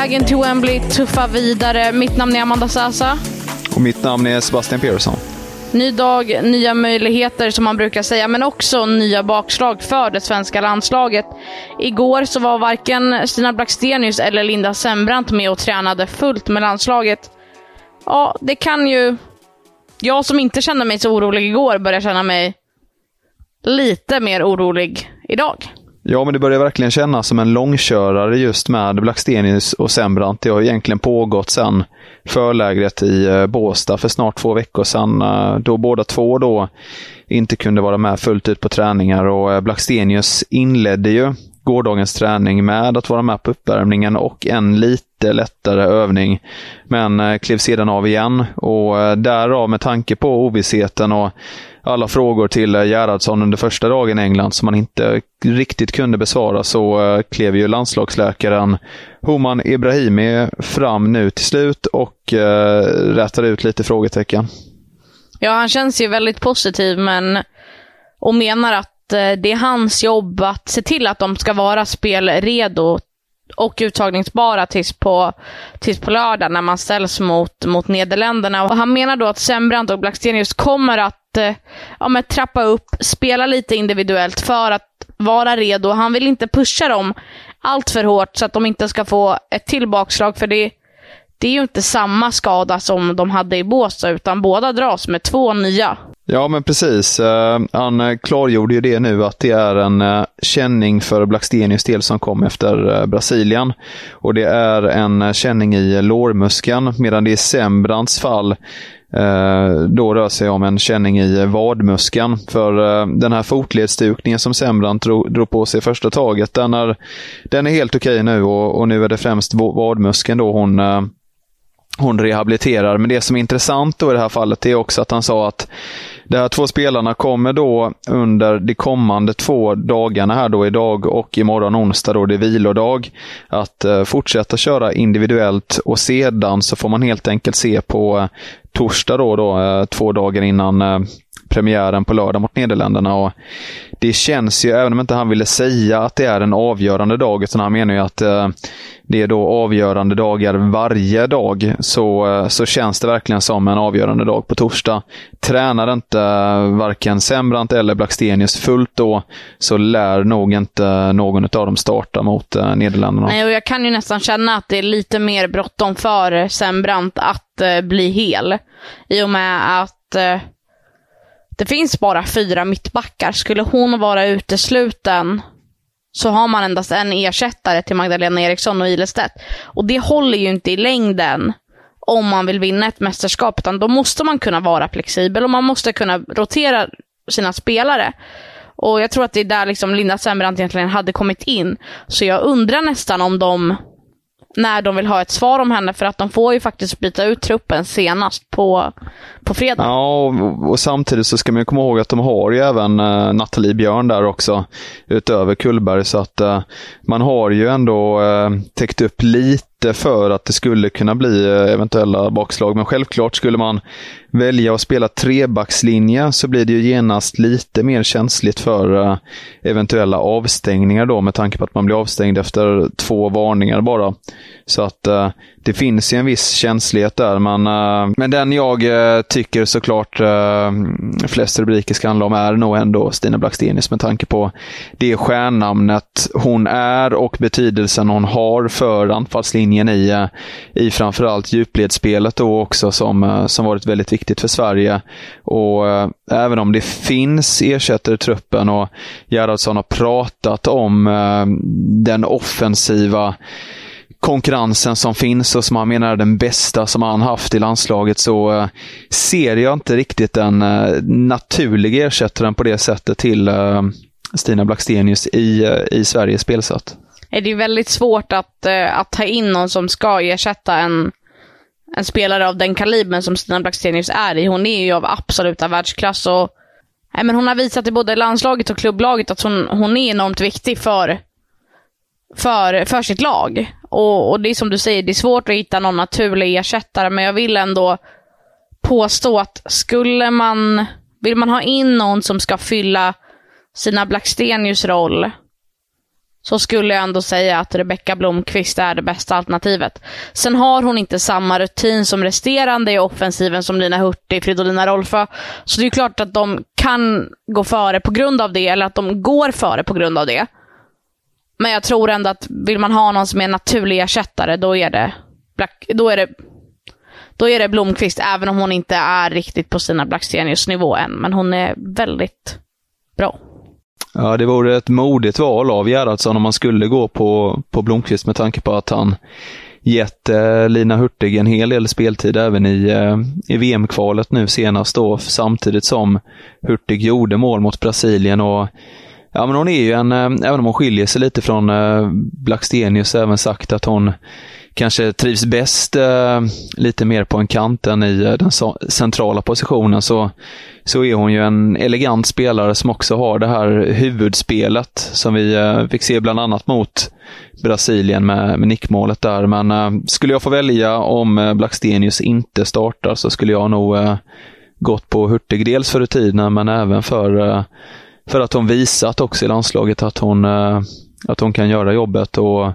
Vägen till Wembley tuffar vidare. Mitt namn är Amanda Sasa. Och mitt namn är Sebastian Persson. Ny dag, nya möjligheter som man brukar säga, men också nya bakslag för det svenska landslaget. Igår så var varken Stina Blackstenius eller Linda Sembrant med och tränade fullt med landslaget. Ja, det kan ju... Jag som inte kände mig så orolig igår börjar känna mig lite mer orolig idag. Ja, men det börjar verkligen kännas som en långkörare just med Blackstenius och Sembrant. Det har egentligen pågått sedan förlägret i eh, Båstad för snart två veckor sedan, eh, då båda två då inte kunde vara med fullt ut på träningar och eh, Blackstenius inledde ju gårdagens träning med att vara med på uppvärmningen och en lite lättare övning. Men klev sedan av igen och därav med tanke på ovissheten och alla frågor till eh, Gerhardsson under första dagen i England som han inte riktigt kunde besvara så eh, klev ju landslagsläkaren Homan Ibrahimi fram nu till slut och eh, ut lite frågetecken. Ja, han känns ju väldigt positiv men och menar att eh, det är hans jobb att se till att de ska vara spelredo och uttagningsbara tills på, tills på lördag när man ställs mot, mot Nederländerna. Och han menar då att Sembrant och Blackstenius kommer att Eh, ja, men trappa upp, spela lite individuellt för att vara redo. Han vill inte pusha dem allt för hårt så att de inte ska få ett till bakslag. För det, det är ju inte samma skada som de hade i Båstad, utan båda dras med två nya. Ja, men precis. Eh, han eh, klargjorde ju det nu att det är en känning för Blackstenius del som kom efter Brasilien. Och det är en känning i lårmuskeln, medan det i Sembrants fall Eh, då rör sig om en känning i vadmuskeln. För eh, den här fotledsdukningen som Sembrant drog, drog på sig första taget, den är, den är helt okej nu och, och, nu är det främst vadmuskeln då hon eh, hon rehabiliterar. Men det som är intressant då i det här fallet är också att han sa att de här två spelarna kommer då under de kommande två dagarna här då, idag och imorgon onsdag då det är vilodag, att eh, fortsätta köra individuellt och sedan så får man helt enkelt se på eh, torsdag då, då eh, två dagar innan eh, premiären på lördag mot Nederländerna. Och det känns ju, även om inte han ville säga att det är en avgörande dag, utan han menar ju att eh, det är då avgörande dagar varje dag, så, eh, så känns det verkligen som en avgörande dag på torsdag. Tränar inte eh, varken Sembrant eller Blackstenius fullt då, så lär nog inte någon av dem starta mot eh, Nederländerna. Nej, och jag kan ju nästan känna att det är lite mer bråttom för Sembrant att eh, bli hel. I och med att eh, det finns bara fyra mittbackar. Skulle hon vara utesluten så har man endast en ersättare till Magdalena Eriksson och Ilestedt. Och det håller ju inte i längden om man vill vinna ett mästerskap, utan då måste man kunna vara flexibel och man måste kunna rotera sina spelare. Och jag tror att det är där liksom Linda Sembrant egentligen hade kommit in. Så jag undrar nästan om de när de vill ha ett svar om henne, för att de får ju faktiskt byta ut truppen senast på, på fredag. Ja, och, och samtidigt så ska man komma ihåg att de har ju även uh, Nathalie Björn där också, utöver Kullberg, så att uh, man har ju ändå uh, täckt upp lite för att det skulle kunna bli eventuella bakslag. Men självklart skulle man välja att spela trebackslinje så blir det ju genast lite mer känsligt för eh, eventuella avstängningar då med tanke på att man blir avstängd efter två varningar bara. Så att eh, det finns ju en viss känslighet där, men, uh, men den jag uh, tycker såklart uh, flest rubriker ska handla om är nog ändå Stina Blackstenius med tanke på det stjärnnamnet hon är och betydelsen hon har för anfallslinjen i, i framförallt djupledsspelet då också som, som varit väldigt viktigt för Sverige. Och eh, även om det finns ersättare i truppen och Gerhardsson har pratat om eh, den offensiva konkurrensen som finns och som han menar är den bästa som han haft i landslaget så eh, ser jag inte riktigt den naturliga ersättaren på det sättet till Stina Blackstenius i, i Sveriges spelsätt. det är väldigt svårt att, att ta in någon som ska ersätta en, en spelare av den kalibern som Stina Blackstenius är i. Hon är ju av absoluta världsklass och nej, men hon har visat i både landslaget och klubblaget att hon, hon är enormt viktig för, för, för sitt lag. Och, och det är som du säger, det är svårt att hitta någon naturlig ersättare, men jag vill ändå påstå att skulle man, vill man ha in någon som ska fylla sina Blackstenius roll, så skulle jag ändå säga att Rebecka Blomqvist är det bästa alternativet. Sen har hon inte samma rutin som resterande i offensiven som Lina Hurtig, Fridolina Rolfö. Så det är klart att de kan gå före på grund av det, eller att de går före på grund av det. Men jag tror ändå att vill man ha någon som är en naturlig ersättare, då är det, Black, då är det, då är det Blomqvist, även om hon inte är riktigt på sina Blackstenius nivå än. Men hon är väldigt bra. Ja, det vore ett modigt val av Gerhardsson om man skulle gå på, på Blomqvist med tanke på att han gett eh, Lina Hurtig en hel del speltid även i, eh, i VM-kvalet nu senast då, samtidigt som Hurtig gjorde mål mot Brasilien. och Ja, men hon är ju en, eh, även om hon skiljer sig lite från eh, Blackstenius, även sagt att hon kanske trivs bäst eh, lite mer på en kant än i den centrala positionen så, så är hon ju en elegant spelare som också har det här huvudspelet som vi fick se bland annat mot Brasilien med, med nickmålet där. Men skulle jag få välja om Blackstenius inte startar så skulle jag nog gått på Hurtig. Dels för rutinerna men även för, för att hon visat också i landslaget att hon, eh, att hon kan göra jobbet och,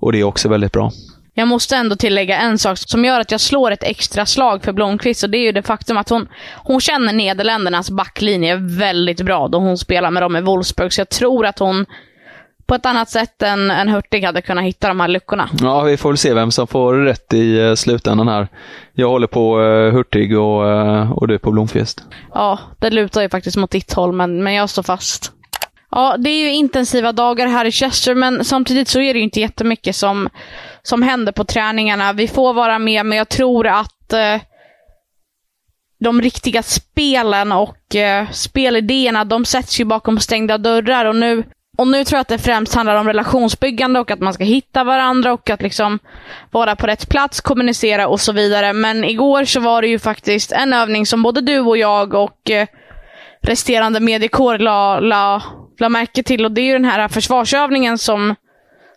och det är också väldigt bra. Jag måste ändå tillägga en sak som gör att jag slår ett extra slag för Blomqvist och det är ju det faktum att hon, hon känner Nederländernas backlinje väldigt bra då hon spelar med dem i Wolfsburg. Så jag tror att hon på ett annat sätt än, än Hurtig hade kunnat hitta de här luckorna. Ja, vi får väl se vem som får rätt i uh, slutändan här. Jag håller på uh, Hurtig och, uh, och du på Blomqvist. Ja, det lutar ju faktiskt mot ditt håll, men, men jag står fast. Ja, det är ju intensiva dagar här i Chester, men samtidigt så är det ju inte jättemycket som, som händer på träningarna. Vi får vara med, men jag tror att eh, de riktiga spelen och eh, spelidéerna, de sätts ju bakom stängda dörrar och nu, och nu tror jag att det främst handlar om relationsbyggande och att man ska hitta varandra och att liksom vara på rätt plats, kommunicera och så vidare. Men igår så var det ju faktiskt en övning som både du och jag och eh, resterande mediekår la, la la märke till och det är ju den här försvarsövningen som,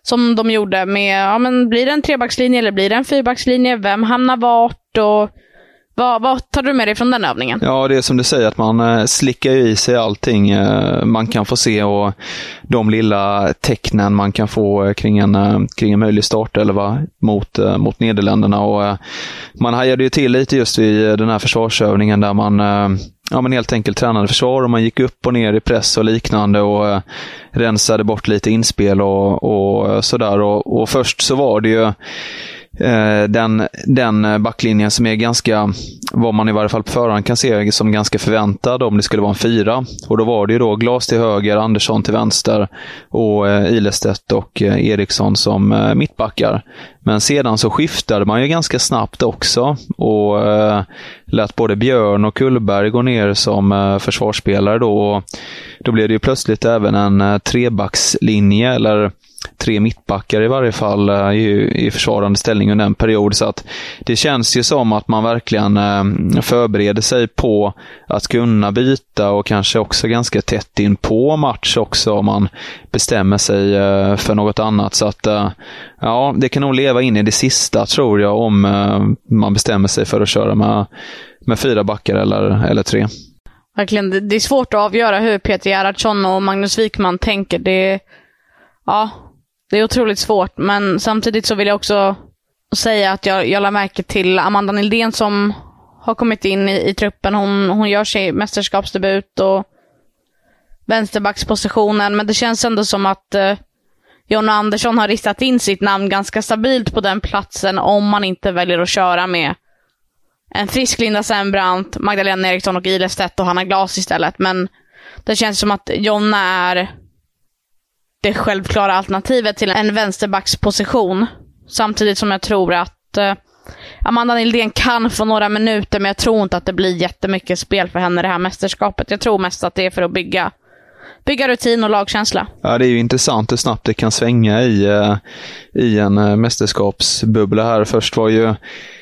som de gjorde med, ja men blir det en trebackslinje eller blir det en fyrbackslinje? Vem hamnar vart? Och vad, vad tar du med dig från den övningen? Ja, det är som du säger att man eh, slickar i sig allting eh, man kan få se och de lilla tecknen man kan få eh, kring en, kring en möjlig startelva mot, mot Nederländerna. Och man hajade ju till lite just vid den här försvarsövningen där man ja, men helt enkelt tränade försvar och man gick upp och ner i press och liknande och rensade bort lite inspel och, och sådär. Och, och först så var det ju Eh, den, den eh, backlinjen som är ganska, vad man i varje fall på förhand kan se som ganska förväntad om det skulle vara en fyra. Och då var det ju då Glas till höger, Andersson till vänster och eh, Ilestedt och Eriksson som mittbackar. Men sedan så skiftade man ju ganska snabbt också och lät både Björn och Kullberg gå ner som försvarsspelare då. Och då blev det ju plötsligt även en trebackslinje, eller tre mittbackar i varje fall eh, i, i försvarande ställning under en period. Så att det känns ju som att man verkligen eh, förbereder sig på att kunna byta och kanske också ganska tätt in på match också om man bestämmer sig eh, för något annat. Så att eh, ja, det kan nog leva in i det sista tror jag om eh, man bestämmer sig för att köra med, med fyra backar eller, eller tre. Verkligen, det är svårt att avgöra hur Peter Gerhardsson och Magnus Wikman tänker. Det, ja, det är otroligt svårt, men samtidigt så vill jag också säga att jag, jag lade märke till Amanda Nildén som har kommit in i, i truppen. Hon, hon gör sig mästerskapsdebut och vänsterbackspositionen, men det känns ändå som att eh, Jonna Andersson har ristat in sitt namn ganska stabilt på den platsen om man inte väljer att köra med en frisk Linda Sembrant, Magdalena Eriksson och Ilestedt och Hanna Glas istället. Men det känns som att Jonna är det självklara alternativet till en vänsterbacksposition. Samtidigt som jag tror att eh, Amanda Nildén kan få några minuter, men jag tror inte att det blir jättemycket spel för henne det här mästerskapet. Jag tror mest att det är för att bygga bygga rutin och lagkänsla. Ja, det är ju intressant hur snabbt det kan svänga i, eh, i en eh, mästerskapsbubbla här. Först var ju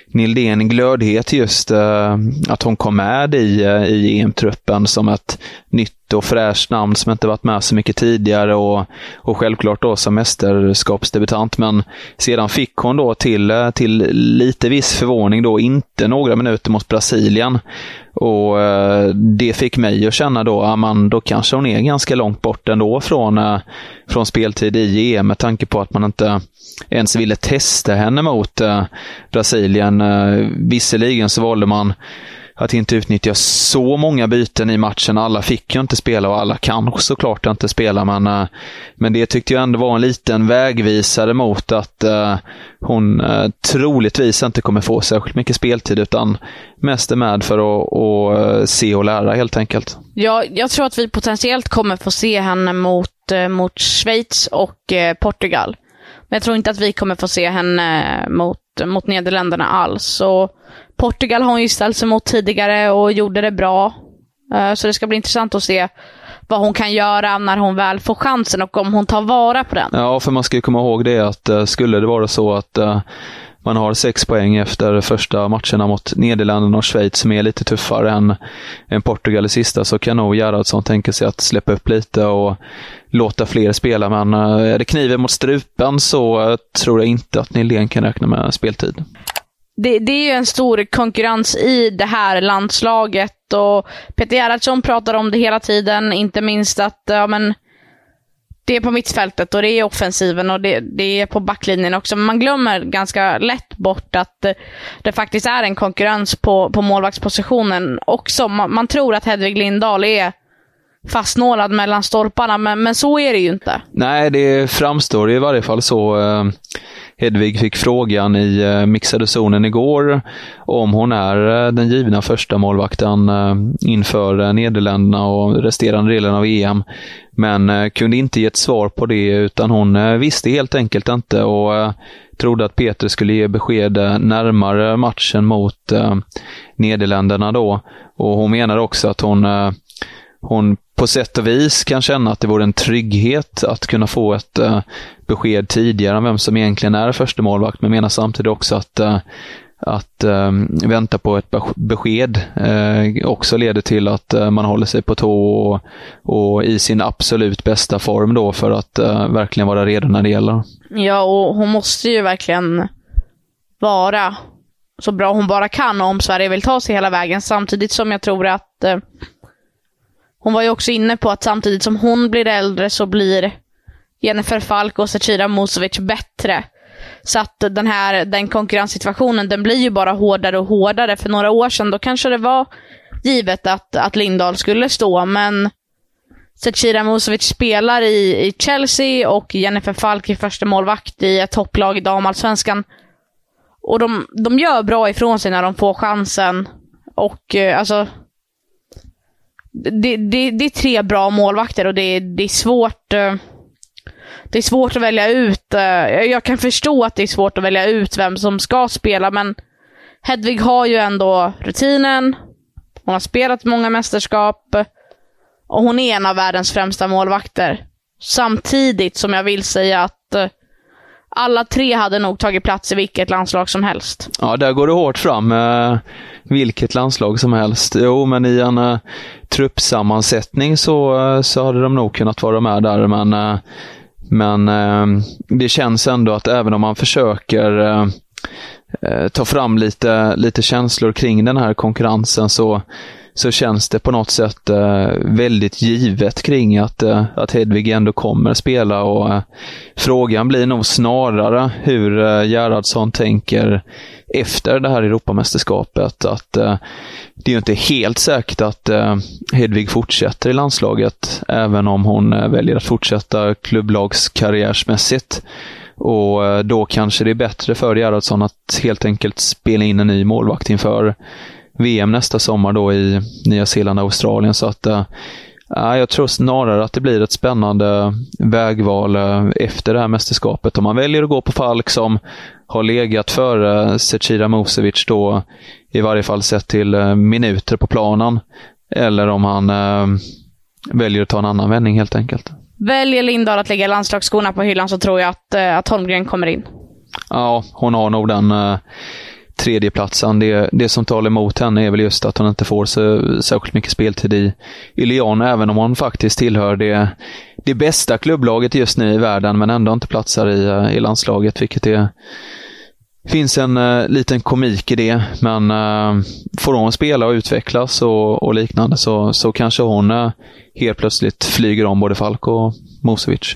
Nildén glödhet just eh, att hon kom med i, i EM-truppen som ett nytt och fräscht namn som inte varit med så mycket tidigare och, och självklart då som mästerskapsdebutant. Men sedan fick hon då till, till lite viss förvåning då inte några minuter mot Brasilien. Och eh, Det fick mig att känna då, att man, då kanske hon är ganska långt bort ändå från, eh, från speltid i EM med tanke på att man inte ens ville testa henne mot eh, Brasilien. Visserligen så valde man att inte utnyttja så många byten i matchen. Alla fick ju inte spela och alla kan såklart inte spela, men, eh, men det tyckte jag ändå var en liten vägvisare mot att uh, hon uh, troligtvis inte kommer få särskilt mycket speltid, utan mest är med för att, att se och lära helt enkelt. Ja, jag tror att vi potentiellt kommer få se henne mot, mot Schweiz och Portugal. Men jag tror inte att vi kommer få se henne mot, mot Nederländerna alls. Och Portugal har hon ju ställt sig mot tidigare och gjorde det bra. Eh, så det ska bli intressant att se vad hon kan göra när hon väl får chansen och om hon tar vara på den. Ja, för man ska ju komma ihåg det att eh, skulle det vara så att eh, man har sex poäng efter första matcherna mot Nederländerna och Schweiz som är lite tuffare än, än Portugal i sista så kan nog Gerhardsson tänka sig att släppa upp lite och låta fler spela. Men eh, är det kniven mot strupen så eh, tror jag inte att Nylén kan räkna med speltid. Det, det, är ju en stor konkurrens i det här landslaget och Peter Gerhardsson pratar om det hela tiden, inte minst att ja, men, det är på mittfältet och det är offensiven och det, det är på backlinjen också. Men man glömmer ganska lätt bort att det, faktiskt är en konkurrens på, på målvaktspositionen också. Man, man tror att Hedvig Lindahl är fastnålad mellan stolparna, men, men så är det ju inte. Nej, det framstår i varje fall så. Eh, Hedvig fick frågan i eh, mixade zonen igår om hon är eh, den givna första målvakten eh, inför Nederländerna och resterande delen av EM. Men kunde inte ge ett svar på det utan hon visste helt enkelt inte och trodde att Peter skulle ge besked närmare matchen mot Nederländerna då. Och hon menar också att hon hon på sätt och vis kan känna att det vore en trygghet att kunna få ett eh, besked tidigare om vem som egentligen är första målvakt men menar samtidigt också att eh, att eh, vänta på ett besked eh, också leder till att eh, man håller sig på tå och, och, i sin absolut bästa form då för att eh, verkligen vara redo när det gäller. Ja, och hon måste ju verkligen vara så bra hon bara kan om Sverige vill ta sig hela vägen samtidigt som jag tror att eh, hon var ju också inne på att samtidigt som hon blir äldre så blir Jennifer Falk och Zecira Musovic bättre. Så att den här den konkurrenssituationen, den blir ju bara hårdare och hårdare. För några år sedan, då kanske det var givet att, att Lindahl skulle stå, men Zecira Musovic spelar i, i Chelsea och Jennifer Falk är första målvakt i ett topplag i damallsvenskan. Och de, de gör bra ifrån sig när de får chansen. Och eh, alltså, det, det, det är tre bra målvakter och det, det är svårt eh, det är svårt att välja ut. Eh, jag kan förstå att det är svårt att välja ut vem som ska spela, men Hedvig har ju ändå rutinen. Hon har spelat många mästerskap. Och hon är en av världens främsta målvakter. Samtidigt som jag vill säga att eh, alla tre hade nog tagit plats i vilket landslag som helst. Ja, där går det hårt fram. Eh, vilket landslag som helst. Jo, men i en eh, truppsammansättning så, eh, så hade de nog kunnat vara med där, men, eh, men eh, det känns ändå att även om man försöker eh, eh, ta fram lite, lite känslor kring den här konkurrensen så så känns det på något sätt eh, väldigt givet kring att, eh, att Hedvig ändå kommer spela och eh, frågan blir nog snarare hur eh, Gerhardsson tänker efter det här Europamästerskapet. Att eh, det är ju inte helt säkert att eh, Hedvig fortsätter i landslaget, även om hon eh, väljer att fortsätta klubblagskarriärsmässigt. Och eh, då kanske det är bättre för Gerhardsson att helt enkelt spela in en ny målvakt inför VM nästa sommar då i Nya Zeeland och Australien. Så att äh, jag tror snarare att det blir ett spännande vägval äh, efter det här mästerskapet. Om man väljer att gå på Falk som har legat före Zecira Musevic då, i varje fall sett till äh, minuter på planen. Eller om han väljer att ta en annan vändning helt enkelt. Väljer Lindahl att lägga landslagsskorna på hyllan så tror jag att, att Holmgren kommer in. Ja, hon har nog den tredjeplatsen. Det, det som talar emot henne är väl just att hon inte får så, särskilt mycket speltid i, i Lyon, även om hon faktiskt tillhör det, det bästa klubblaget just nu i världen, men ändå inte platsar i, eh, i landslaget, vilket är finns en uh, liten komik i det, men uh, får hon spela och utvecklas och, och liknande så, så kanske hon uh, helt plötsligt flyger om både Falk och Mosevic.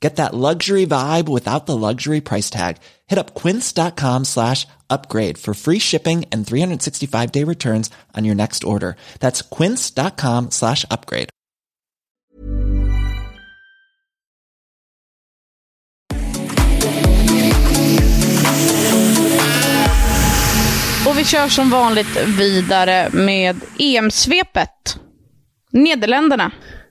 Get that luxury vibe without the luxury price tag. Hit up quince.com slash upgrade for free shipping and 365 day returns on your next order. That's quince.com slash upgrade. Och vi kör som vanligt vidare med EM-svepet. Nederländerna.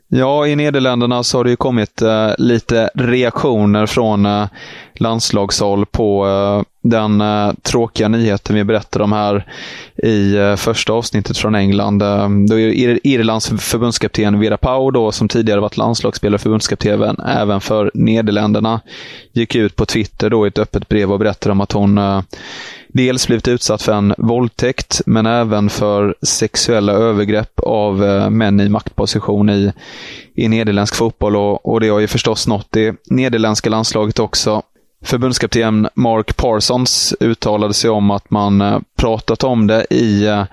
Ja, i Nederländerna så har det ju kommit eh, lite reaktioner från eh, landslagshåll på eh, den eh, tråkiga nyheten vi berättade om här i eh, första avsnittet från England. Eh, då är Irlands förbundskapten Vera Pau, då, som tidigare varit landslagsspelare och förbundskapten även för Nederländerna, gick ut på Twitter då i ett öppet brev och berättade om att hon eh, dels blivit utsatt för en våldtäkt, men även för sexuella övergrepp av eh, män i maktposition i, i nederländsk fotboll. Och, och det har ju förstås nått det nederländska landslaget också. Förbundskapten Mark Parsons uttalade sig om att man eh, pratat om det i eh,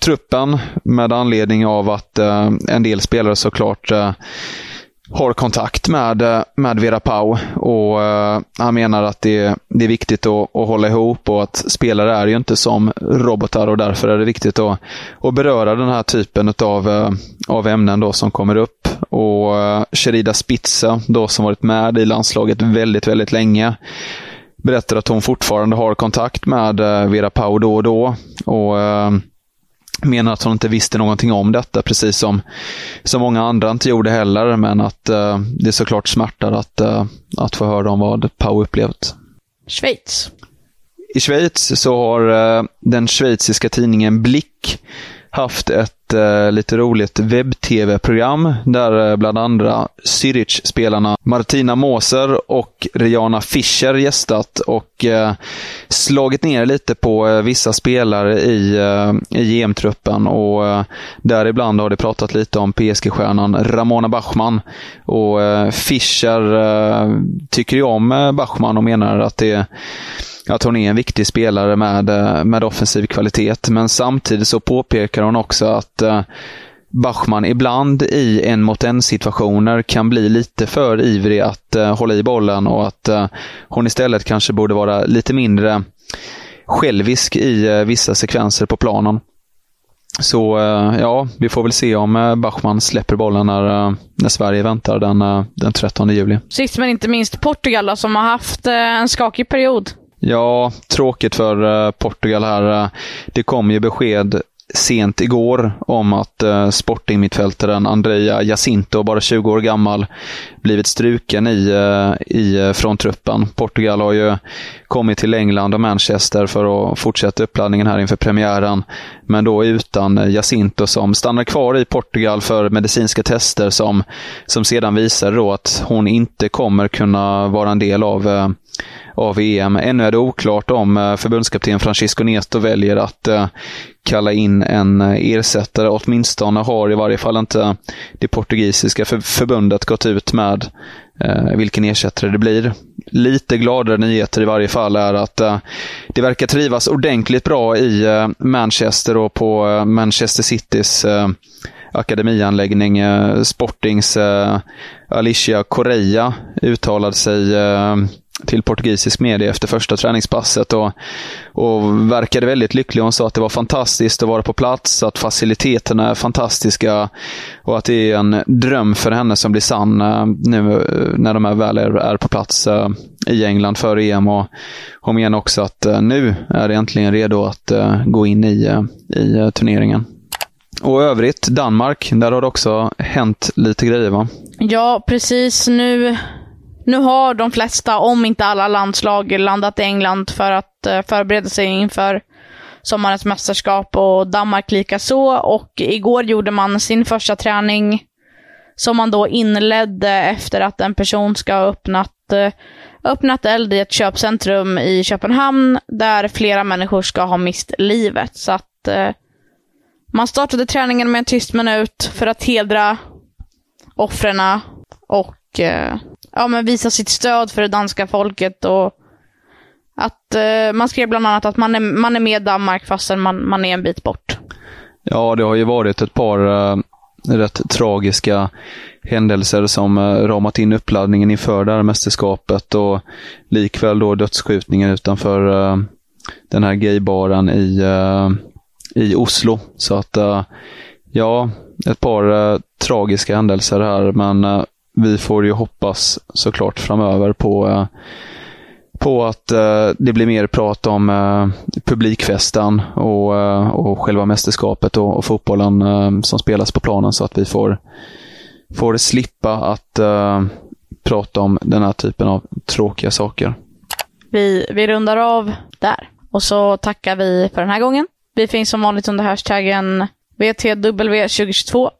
truppen med anledning av att en del spelare såklart har kontakt med, eh, med Vera Pau och uh, han menar att det, det är viktigt att, att, hålla ihop och att spelare är ju inte som robotar och därför är det viktigt att, att beröra den här typen av, uh, av ämnen då som kommer upp. Och uh, Sherida Spitza, då som varit med i landslaget väldigt, väldigt länge, berättar att hon fortfarande har kontakt med Vera Pau då och då. Och menar att hon inte visste någonting om detta, precis som, som många andra inte gjorde heller, men att uh, det såklart smärtar att, uh, att få höra om vad Pau upplevt. Schweiz. I Schweiz så har uh, den schweiziska tidningen Blick haft ett eh, lite roligt webb-tv-program där eh, bland andra Zürich-spelarna Martina Moser och Rihanna Fischer gästat och eh, slagit ner lite på eh, vissa spelare i, eh, i EM-truppen och eh, däribland har det pratat lite om PSG-stjärnan Ramona Bachmann. Och eh, Fischer eh, tycker ju om eh, Bachmann och menar att det att hon är en viktig spelare med, eh, med offensiv kvalitet. Men samtidigt så påpekar hon också att eh, Bachmann ibland i en mot en situationer kan bli lite för ivrig att uh, hålla i bollen och att uh, hon istället kanske borde vara lite mindre självisk i vissa sekvenser på planen. Så ja, vi får väl se om Bachmann släpper bollen när, när Sverige väntar den, den 13 juli. Sist men inte minst Portugal som har haft en skakig period. Ja, tråkigt för eh, Portugal här. Eh, det kom ju besked sent igår om att eh, Sporting-mittfältaren Andrea Jacinto, bara 20 år gammal, blivit struken i, eh, i, från truppen. Portugal har ju kommit till England och Manchester för att fortsätta uppladdningen här inför premiären. Men då utan Jacinto som stannar kvar i Portugal för medicinska tester som, som sedan visar då att hon inte kommer kunna vara en del av eh, av EM. Ännu är det oklart om eh, förbundskapten Francisco Neto väljer att eh, kalla in en ersättare. Åtminstone har i varje fall inte det portugisiska förbundet gått ut med Eh, vilken ersättare det blir. Lite gladare nyheter i varje fall är att eh, det verkar trivas ordentligt bra i eh, Manchester och på Manchester Citys akademianläggning. Sportings Alicia Correa uttalade sig till portugisisk media efter första träningspasset och, och verkade väldigt lycklig. Hon sa att det var fantastiskt att vara på plats, att faciliteterna är fantastiska och att det är en dröm för henne som blir sann eh, nu eh, när de här väl är, är på plats eh, i England för EM. Och hon menar också att nu är det äntligen redo att gå in i, i turneringen. Och övrigt, Danmark, där har det också hänt lite grejer va? Ja, precis. Nu nu har de flesta, om inte alla landslag, landat i England för att eh, förbereda sig inför sommarens mästerskap och Danmark lika så. Och igår gjorde man sin första träning som man då inledde efter att en person ska ha öppnat, eh, öppnat eld i ett köpcentrum i Köpenhamn där flera människor ska ha mist livet. Så att eh, man startade träningen med en tyst minut för att hedra offren och ja, men visa sitt stöd för det danska folket och att eh, man skrev bland annat att man är, man är med Danmark fastän man, man är en bit bort. Ja, det har ju varit ett par eh, rätt tragiska händelser som eh, ramat in uppladdningen inför det här mästerskapet och likväl då dödsskjutningen utanför eh, den här gaybaren i, eh, i Oslo. Så att, eh, ja, ett par eh, tragiska händelser här, men vi får ju hoppas såklart framöver på, eh, på att eh, det blir mer prat om eh, publikfesten och, och själva mästerskapet och, och fotbollen som spelas på planen så att vi får, får slippa att prata om den här typen av tråkiga saker. Vi, vi rundar av där och så tackar vi för den här gången. Vi finns som vanligt under hashtaggen VTW2022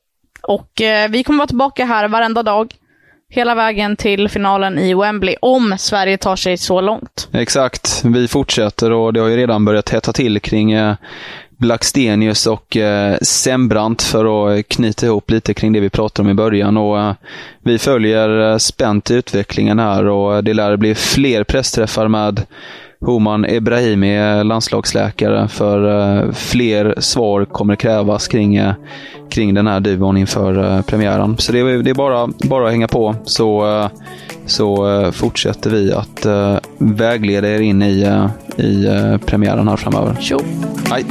och vi kommer vara tillbaka här varenda dag hela vägen till finalen i Wembley, om Sverige tar sig så långt. Exakt. Vi fortsätter och det har ju redan börjat hetta till kring eh, Blackstenius och eh, Sembrant för att knyta ihop lite kring det vi pratade om i början. Och, eh, vi följer eh, spänt utvecklingen här och det lär bli fler pressträffar med Homan Ebrahimi är landslagsläkare för uh, fler svar kommer krävas kring, uh, kring den här duon inför uh, premiären. Så det är, det är, bara, bara att hänga på så, så fortsätter vi att vägleda er in i, i premiären här framöver. Tjo! Hej!